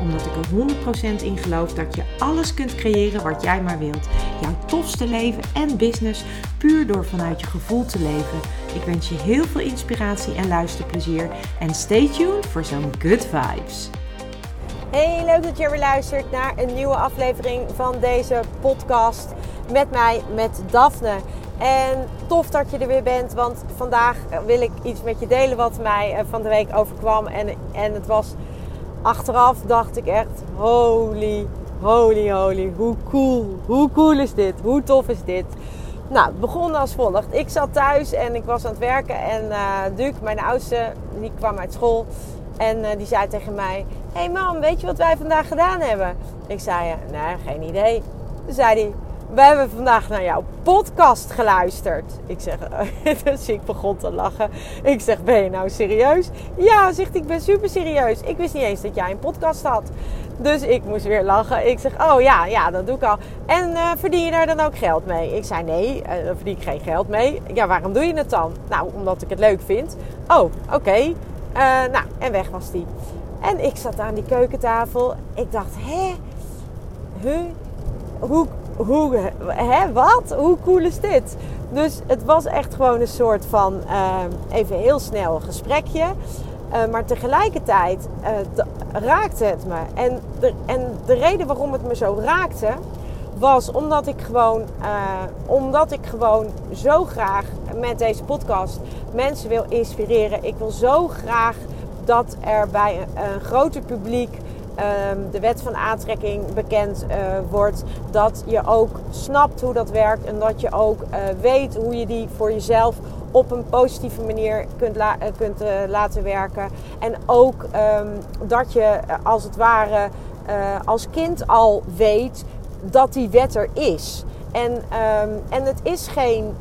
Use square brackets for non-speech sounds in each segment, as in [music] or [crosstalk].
Omdat ik er 100% in geloof dat je alles kunt creëren wat jij maar wilt. Jouw tofste leven en business puur door vanuit je gevoel te leven. Ik wens je heel veel inspiratie en luisterplezier. En stay tuned voor zo'n good vibes. Hey, leuk dat je weer luistert naar een nieuwe aflevering van deze podcast met mij, met Daphne. En tof dat je er weer bent, want vandaag wil ik iets met je delen wat mij eh, van de week overkwam. En, en het was achteraf, dacht ik echt, holy, holy, holy, hoe cool, hoe cool is dit, hoe tof is dit. Nou, het begon als volgt. Ik zat thuis en ik was aan het werken en uh, Duke, mijn oudste, die kwam uit school. En uh, die zei tegen mij, hey mam, weet je wat wij vandaag gedaan hebben? Ik zei, nee, geen idee. Toen zei hij, we hebben vandaag naar jouw podcast geluisterd. Ik zeg, [laughs] dus ik begon te lachen. Ik zeg, ben je nou serieus? Ja, zegt ik ben super serieus. Ik wist niet eens dat jij een podcast had. Dus ik moest weer lachen. Ik zeg, oh ja, ja, dat doe ik al. En uh, verdien je daar dan ook geld mee? Ik zei, nee, uh, daar verdien ik geen geld mee. Ja, waarom doe je het dan? Nou, omdat ik het leuk vind. Oh, oké. Uh, nou, en weg was die. En ik zat aan die keukentafel. Ik dacht, hè? Huh? Hoe, hoe, hè, wat? Hoe cool is dit? Dus het was echt gewoon een soort van, even heel snel gesprekje. Uh, maar tegelijkertijd uh, raakte het me. En de, en de reden waarom het me zo raakte, was omdat ik gewoon, uh, omdat ik gewoon zo graag met deze podcast mensen wil inspireren. Ik wil zo graag dat er bij een, een groter publiek de wet van aantrekking bekend wordt. Dat je ook snapt hoe dat werkt en dat je ook weet hoe je die voor jezelf op een positieve manier kunt, la kunt laten werken. En ook um, dat je als het ware als kind al weet dat die wet er is. En, um, en het is geen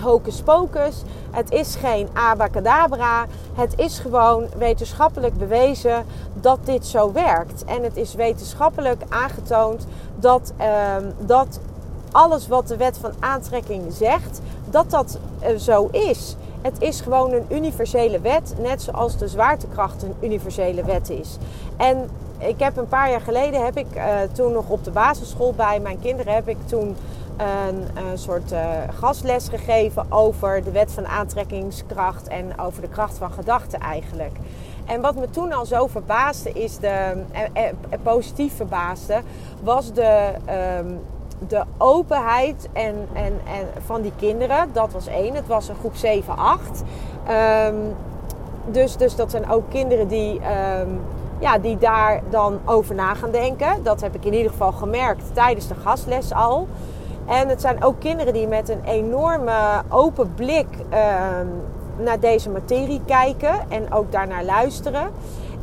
hocus pocus, het is geen abacadabra. Het is gewoon wetenschappelijk bewezen dat dit zo werkt. En het is wetenschappelijk aangetoond dat, um, dat alles wat de wet van aantrekking zegt, dat dat uh, zo is. Het is gewoon een universele wet, net zoals de zwaartekracht een universele wet is. En ik heb een paar jaar geleden, heb ik uh, toen nog op de basisschool bij mijn kinderen, heb ik toen een, een soort uh, gastles gegeven over de wet van aantrekkingskracht en over de kracht van gedachten eigenlijk. En wat me toen al zo verbaasde, is de, eh, positief verbaasde, was de, um, de openheid en, en, en van die kinderen. Dat was één. Het was een groep 7, 8. Um, dus, dus dat zijn ook kinderen die, um, ja, die daar dan over na gaan denken. Dat heb ik in ieder geval gemerkt tijdens de gastles al. En het zijn ook kinderen die met een enorme open blik um, naar deze materie kijken en ook daarnaar luisteren.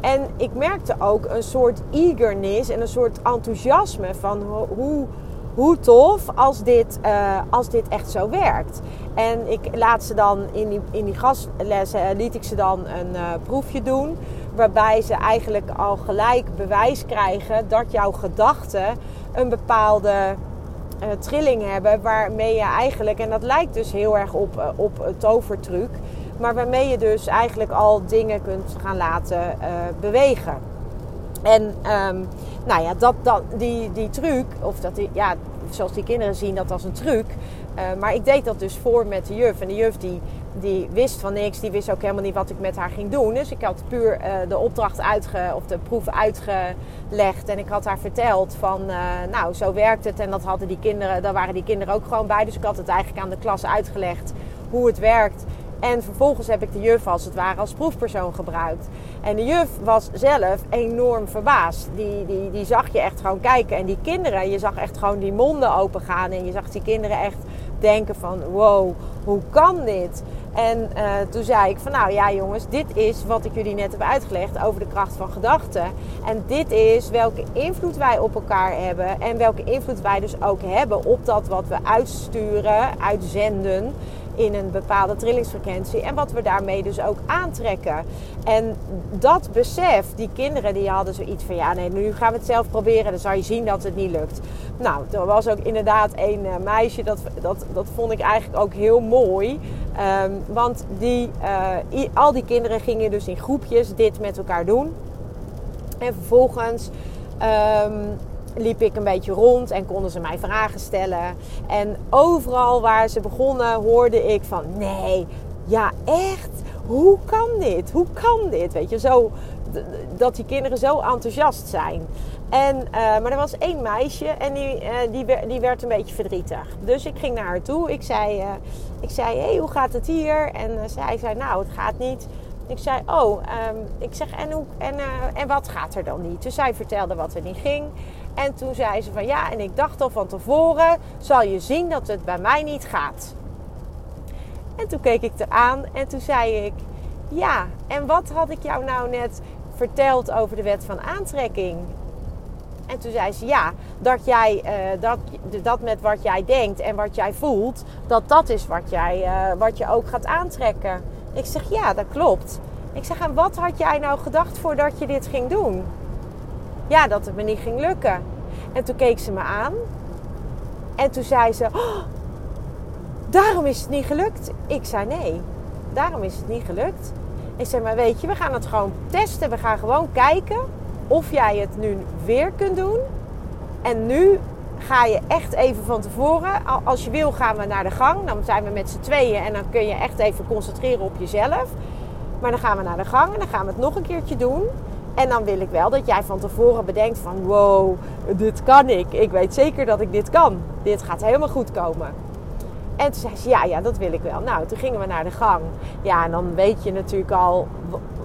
En ik merkte ook een soort eagerness en een soort enthousiasme van hoe hoe tof als dit, uh, als dit echt zo werkt. En ik laat ze dan in die, in die gastlessen, eh, liet ik ze dan een uh, proefje doen. Waarbij ze eigenlijk al gelijk bewijs krijgen dat jouw gedachten een bepaalde uh, trilling hebben. Waarmee je eigenlijk, en dat lijkt dus heel erg op, op een tovertruc. Maar waarmee je dus eigenlijk al dingen kunt gaan laten bewegen. En um, nou ja, dat, dat, die, die truc, of dat die, ja, zoals die kinderen zien dat als een truc. Maar ik deed dat dus voor met de juf. En de juf die, die wist van niks, die wist ook helemaal niet wat ik met haar ging doen. Dus ik had puur uh, de opdracht uitge, of de proef uitgelegd. En ik had haar verteld van, uh, nou, zo werkt het. En dat hadden die kinderen, daar waren die kinderen ook gewoon bij. Dus ik had het eigenlijk aan de klas uitgelegd hoe het werkt. En vervolgens heb ik de juf als het ware als proefpersoon gebruikt. En de juf was zelf enorm verbaasd. Die, die, die zag je echt gewoon kijken. En die kinderen, je zag echt gewoon die monden open gaan. En je zag die kinderen echt denken van wow, hoe kan dit? En uh, toen zei ik van nou ja jongens, dit is wat ik jullie net heb uitgelegd over de kracht van gedachten. En dit is welke invloed wij op elkaar hebben. En welke invloed wij dus ook hebben op dat wat we uitsturen, uitzenden in een bepaalde trillingsfrequentie. En wat we daarmee dus ook aantrekken. En dat besef, die kinderen die hadden zoiets van... ja, nee, nu gaan we het zelf proberen. Dan zal je zien dat het niet lukt. Nou, er was ook inderdaad een uh, meisje... Dat, dat, dat vond ik eigenlijk ook heel mooi. Um, want die, uh, al die kinderen gingen dus in groepjes dit met elkaar doen. En vervolgens... Um, liep ik een beetje rond en konden ze mij vragen stellen. En overal waar ze begonnen hoorde ik van nee, ja echt, hoe kan dit? Hoe kan dit? Weet je, zo, dat die kinderen zo enthousiast zijn. En, uh, maar er was één meisje en die, uh, die, die, werd een beetje verdrietig. Dus ik ging naar haar toe. Ik zei, uh, ik zei hey, hoe gaat het hier? En zij zei, nou, het gaat niet. Ik zei, oh, um, ik zeg, en, hoe, en, en wat gaat er dan niet? Dus zij vertelde wat er niet ging. En toen zei ze van ja, en ik dacht al van tevoren, zal je zien dat het bij mij niet gaat. En toen keek ik eraan en toen zei ik, ja, en wat had ik jou nou net verteld over de wet van aantrekking? En toen zei ze, ja, dat, jij, uh, dat, dat met wat jij denkt en wat jij voelt, dat dat is wat, jij, uh, wat je ook gaat aantrekken. Ik zeg, ja, dat klopt. Ik zeg, en wat had jij nou gedacht voordat je dit ging doen? Ja, dat het me niet ging lukken. En toen keek ze me aan. En toen zei ze: oh, Daarom is het niet gelukt. Ik zei: Nee, daarom is het niet gelukt. Ik zei: Maar weet je, we gaan het gewoon testen. We gaan gewoon kijken of jij het nu weer kunt doen. En nu ga je echt even van tevoren. Als je wil, gaan we naar de gang. Dan zijn we met z'n tweeën en dan kun je echt even concentreren op jezelf. Maar dan gaan we naar de gang en dan gaan we het nog een keertje doen. En dan wil ik wel dat jij van tevoren bedenkt van wow, dit kan ik. Ik weet zeker dat ik dit kan. Dit gaat helemaal goed komen. En toen zei ze, ja, ja, dat wil ik wel. Nou, toen gingen we naar de gang. Ja, en dan weet je natuurlijk al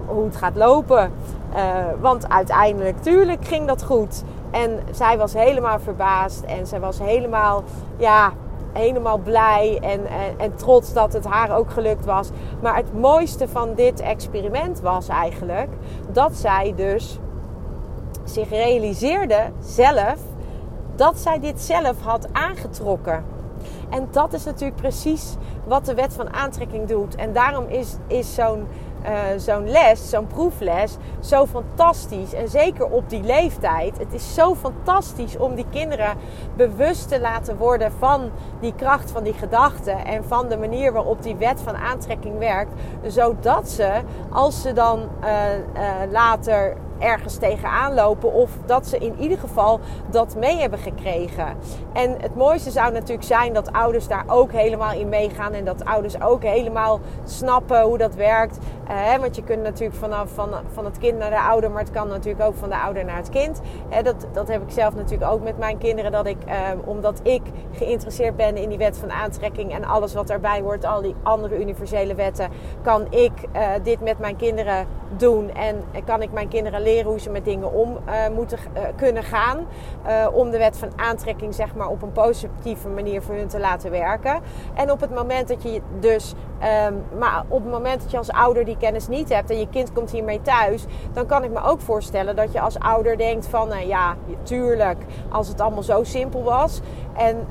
hoe het gaat lopen. Uh, want uiteindelijk, tuurlijk ging dat goed. En zij was helemaal verbaasd. En zij was helemaal, ja, helemaal blij en, en, en, trots dat het haar ook gelukt was. Maar het mooiste van dit experiment was eigenlijk dat zij dus zich realiseerde zelf dat zij dit zelf had aangetrokken. En dat is natuurlijk precies wat de wet van aantrekking doet. En daarom is, is zo'n uh, zo'n les, zo'n proefles, zo fantastisch. En zeker op die leeftijd. Het is zo fantastisch om die kinderen bewust te laten worden van die kracht van die gedachten. En van de manier waarop die wet van aantrekking werkt. Zodat ze, als ze dan uh, uh, later ergens tegenaan lopen. Of dat ze in ieder geval dat mee hebben gekregen. En het mooiste zou natuurlijk zijn dat ouders daar ook helemaal in meegaan. En dat ouders ook helemaal snappen hoe dat werkt. Uh, want je kunt natuurlijk vanaf van, van het kind naar de ouder. Maar het kan natuurlijk ook van de ouder naar het kind. Dat, dat heb ik zelf natuurlijk ook met mijn kinderen. Dat ik, uh, omdat ik geïnteresseerd ben in die wet van aantrekking. En alles wat daarbij hoort. Al die andere universele wetten. Kan ik dit met mijn kinderen doen. En kan ik mijn kinderen leren hoe ze met dingen om uh, moeten kunnen gaan. Om de wet van aantrekking zeg maar op een positieve manier voor hun te laten werken. En op het moment dat je dus, um, maar op het moment dat je als ouder die kennis niet hebt en je kind komt hiermee thuis, dan kan ik me ook voorstellen dat je als ouder denkt van, nou ja, tuurlijk, als het allemaal zo simpel was. En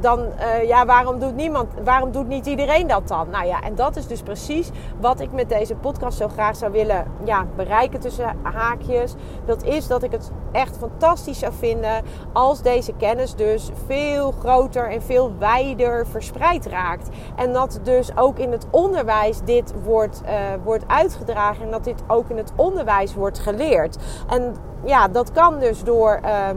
dan, ja, waarom doet niemand, waarom doet niet iedereen dat dan? Nou ja, en dat is dus precies wat ik met deze podcast zo graag zou willen ja, bereiken tussen haakjes. Dat is dat ik het echt fantastisch zou vinden als deze kennis dus veel groter en veel wijder verspreid raakt. En dat dus ook in het onderwijs dit wordt, uh, wordt uitgedragen en dat dit ook in het onderwijs wordt geleerd. En ja, dat kan dus door. Uh,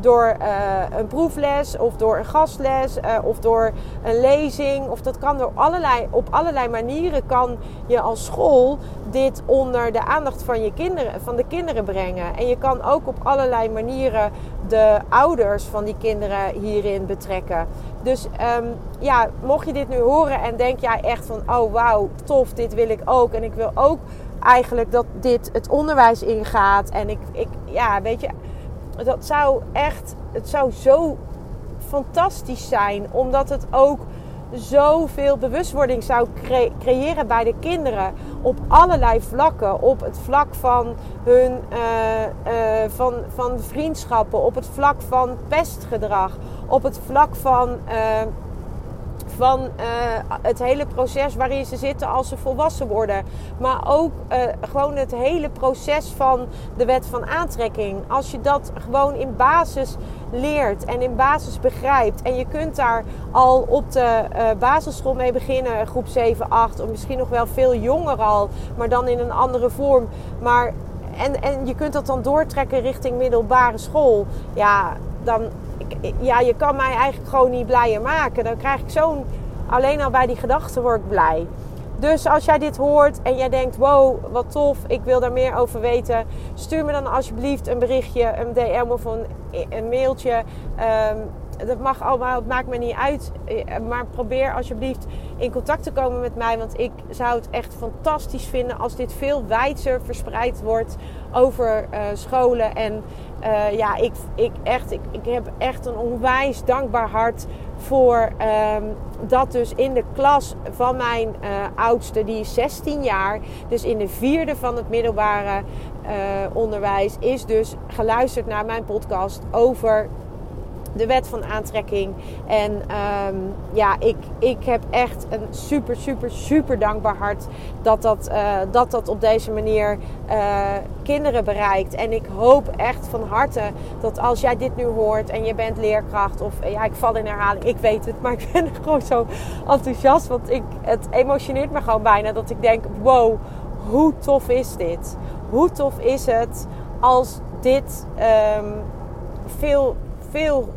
door uh, een proefles of door een gastles uh, of door een lezing. Of dat kan door allerlei, op allerlei manieren kan je als school dit onder de aandacht van, je kinderen, van de kinderen brengen. En je kan ook op allerlei manieren de ouders van die kinderen hierin betrekken. Dus um, ja, mocht je dit nu horen en denk jij echt van, oh wauw, tof, dit wil ik ook. En ik wil ook eigenlijk dat dit het onderwijs ingaat. En ik, ik ja, weet je dat zou echt, het zou zo fantastisch zijn, omdat het ook zoveel bewustwording zou creëren bij de kinderen op allerlei vlakken. Op het vlak van hun uh, uh, van, van vriendschappen, op het vlak van pestgedrag, op het vlak van uh, van uh, het hele proces waarin ze zitten als ze volwassen worden. Maar ook uh, gewoon het hele proces van de wet van aantrekking. Als je dat gewoon in basis leert en in basis begrijpt. En je kunt daar al op de uh, basisschool mee beginnen, groep 7, 8. Of misschien nog wel veel jonger al, maar dan in een andere vorm. Maar, en, en je kunt dat dan doortrekken richting middelbare school. Ja, dan ja, je kan mij eigenlijk gewoon niet blijer maken. Dan krijg ik zo'n. Alleen al bij die gedachten word ik blij. Dus als jij dit hoort en jij denkt: wow, wat tof, ik wil daar meer over weten. Stuur me dan alsjeblieft een berichtje, een DM of een, mailtje. Um, dat mag allemaal, het maakt me niet uit. Eh, maar probeer alsjeblieft in contact te komen met mij. Want ik zou het echt fantastisch vinden als dit veel wijdser verspreid wordt over uh, scholen. En uh, ja, ik, ik, echt, ik, ik heb echt een onwijs dankbaar hart voor um, dat dus in de klas van mijn uh, oudste, die is 16 jaar, dus in de vierde van het middelbare uh, onderwijs, is dus geluisterd naar mijn podcast over de wet van aantrekking. En um, ja, ik, ik heb echt een super, super, super dankbaar hart dat dat, uh, dat, dat op deze manier uh, kinderen bereikt. En ik hoop echt van harte dat als jij dit nu hoort en je bent leerkracht of ja, ik val in herhaling, ik weet het, [laughs] maar ik ben gewoon zo enthousiast. Want ik, het emotioneert me gewoon bijna dat ik denk: wow, hoe tof is dit? Hoe tof is het als dit um, veel veel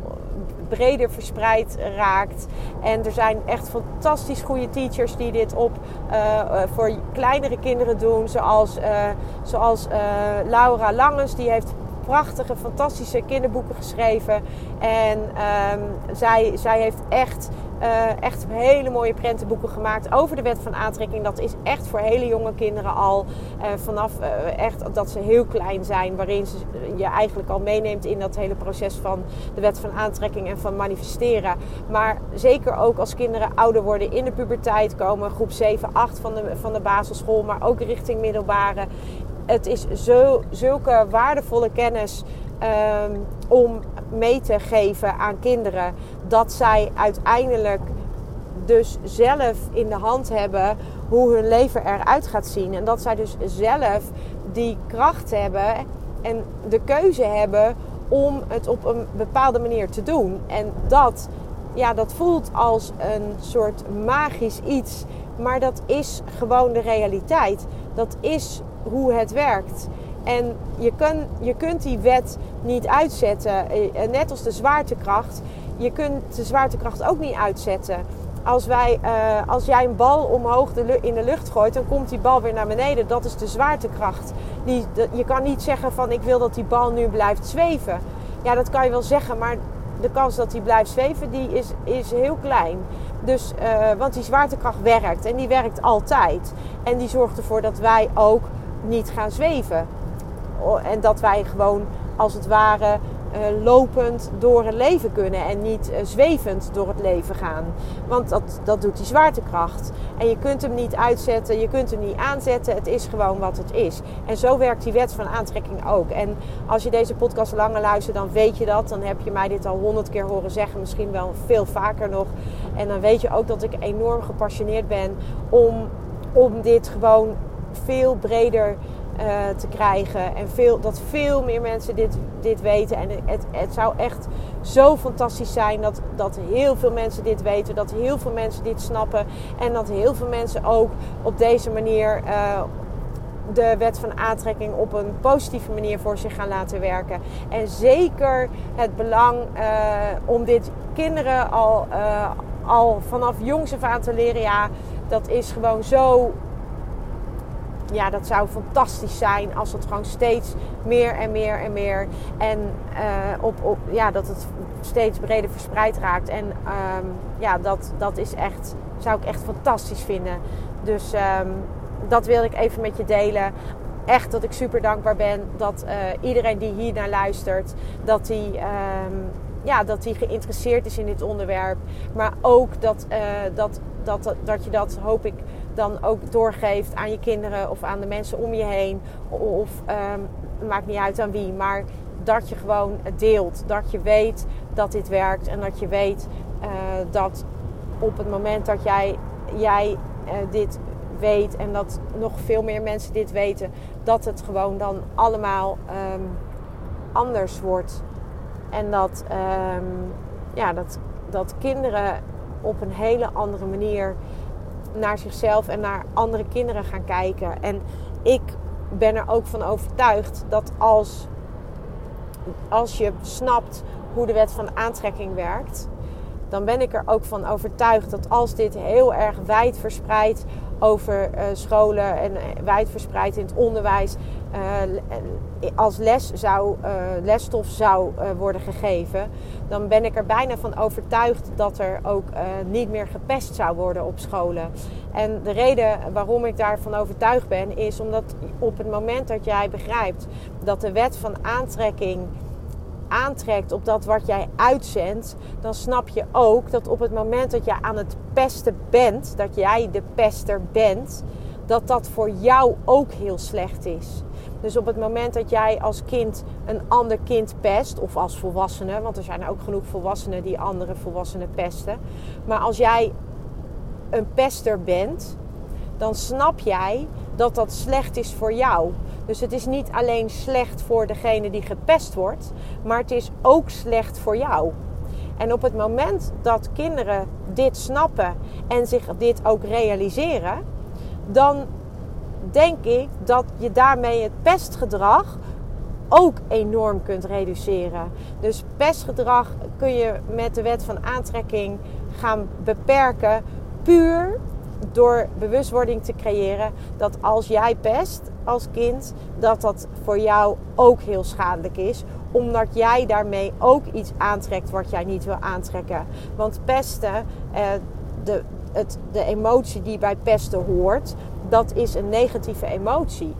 breder verspreid raakt. En er zijn echt fantastisch goede teachers die dit op uh, voor kleinere kinderen doen. Zoals, uh, zoals Laura Langens, die heeft prachtige, fantastische kinderboeken geschreven. En um, zij, zij heeft echt uh, echt hele mooie prentenboeken gemaakt over de wet van aantrekking. Dat is echt voor hele jonge kinderen al. Uh, vanaf uh, echt dat ze heel klein zijn. Waarin ze je eigenlijk al meeneemt in dat hele proces van de wet van aantrekking en van manifesteren. Maar zeker ook als kinderen ouder worden, in de puberteit komen. Groep 7, 8 van de, van de basisschool. Maar ook richting middelbare. Het is zo, zulke waardevolle kennis um, om mee te geven aan kinderen. Dat zij uiteindelijk dus zelf in de hand hebben hoe hun leven eruit gaat zien. En dat zij dus zelf die kracht hebben en de keuze hebben om het op een bepaalde manier te doen. En dat, ja, dat voelt als een soort magisch iets. Maar dat is gewoon de realiteit. Dat is hoe het werkt. En je, kun, je kunt die wet niet uitzetten. Eh, net als de zwaartekracht. Je kunt de zwaartekracht ook niet uitzetten. Als, wij, uh, als jij een bal omhoog in de lucht gooit, dan komt die bal weer naar beneden. Dat is de zwaartekracht. Die, je kan niet zeggen van ik wil dat die bal nu blijft zweven. Ja, dat kan je wel zeggen, maar de kans dat die blijft zweven, die is, is heel klein. Dus, want die zwaartekracht werkt en die werkt altijd. En die zorgt ervoor dat wij ook niet gaan zweven. En dat wij gewoon als het ware uh, lopend door het leven kunnen en niet uh, zwevend door het leven gaan. Want dat, dat doet die zwaartekracht. En je kunt hem niet uitzetten, je kunt hem niet aanzetten. Het is gewoon wat het is. En zo werkt die wet van aantrekking ook. En als je deze podcast langer luistert, dan weet je dat. Dan heb je mij dit al honderd keer horen zeggen, misschien wel veel vaker nog. En dan weet je ook dat ik enorm gepassioneerd ben om, om dit gewoon veel breder uh, te krijgen. En veel, dat veel meer mensen dit, dit weten. En het, het zou echt zo fantastisch zijn dat, dat heel veel mensen dit weten. Dat heel veel mensen dit snappen. En dat heel veel mensen ook op deze manier uh, de wet van aantrekking op een positieve manier voor zich gaan laten werken. En zeker het belang uh, om dit kinderen al, al vanaf jongs af aan te leren. Ja, dat is gewoon zo ja, dat zou fantastisch zijn als het gewoon steeds meer en meer en meer. En uh, op, op, ja, dat het steeds breder verspreid raakt. En um, ja, dat, dat is echt, zou ik echt fantastisch vinden. Dus um, dat wil ik even met je delen. Echt dat ik super dankbaar ben dat uh, iedereen die hier naar luistert, dat die. Um, ja, dat hij geïnteresseerd is in dit onderwerp. Maar ook dat, dat, dat, dat, dat je dat, hoop ik, dan ook doorgeeft aan je kinderen of aan de mensen om je heen. Of um, maakt niet uit aan wie, maar dat je gewoon deelt. Dat je weet dat dit werkt en dat je weet uh, dat op het moment dat jij, jij uh, dit weet en dat nog veel meer mensen dit weten, dat het gewoon dan allemaal um, anders wordt. En dat, um, ja, dat, dat kinderen op een hele andere manier naar zichzelf en naar andere kinderen gaan kijken. En ik ben er ook van overtuigd dat als, als je snapt hoe de wet van aantrekking werkt, dan ben ik er ook van overtuigd dat als dit heel erg wijd verspreid over uh, scholen en uh, wijdverspreid in het onderwijs uh, als les zou, lesstof zou worden gegeven, dan ben ik er bijna van overtuigd dat er ook niet meer gepest zou worden op scholen. En de reden waarom ik daarvan overtuigd ben, is omdat op het moment dat jij begrijpt dat de wet van aantrekking aantrekt op dat wat jij uitzendt, dan snap je ook dat op het moment dat je aan het pesten bent, dat jij de pester bent, dat dat voor jou ook heel slecht is. Dus op het moment dat jij als kind een ander kind pest, of als volwassene, want er zijn ook genoeg volwassenen die andere volwassenen pesten. Maar als jij een pester bent, dan snap jij dat dat slecht is voor jou. Dus het is niet alleen slecht voor degene die gepest wordt, maar het is ook slecht voor jou. En op het moment dat kinderen dit snappen en zich dit ook realiseren, dan denk ik dat je daarmee het pestgedrag ook enorm kunt reduceren. Dus pestgedrag kun je met de wet van aantrekking gaan beperken puur door bewustwording te creëren dat als jij pest als kind, dat dat voor jou ook heel schadelijk is. Omdat jij daarmee ook iets aantrekt wat jij niet wil aantrekken. Want pesten, eh, de, het, de emotie die bij pesten hoort, dat is een negatieve emotie.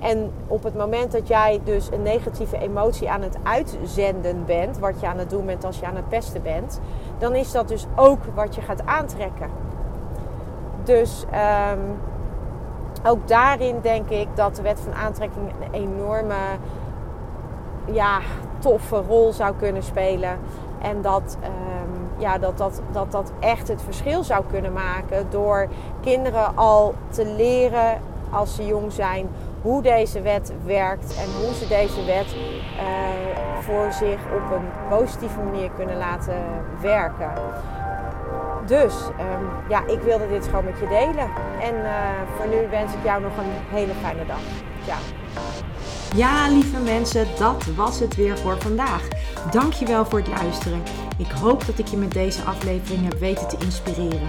En op het moment dat jij dus een negatieve emotie aan het uitzenden bent, wat je aan het doen bent als je aan het pesten bent, dan is dat dus ook wat je gaat aantrekken. Dus um, ook daarin denk ik dat de wet van aantrekking een enorme, ja, toffe rol zou kunnen spelen. En dat, um, ja, dat, dat, dat dat echt het verschil zou kunnen maken door kinderen al te leren als ze jong zijn hoe deze wet werkt en hoe ze deze wet uh, voor zich op een positieve manier kunnen laten werken. Dus um, ja, ik wilde dit gewoon met je delen. En uh, voor nu wens ik jou nog een hele fijne dag. Ja, lieve mensen, dat was het weer voor vandaag. Dankjewel voor het luisteren. Ik hoop dat ik je met deze aflevering heb weten te inspireren.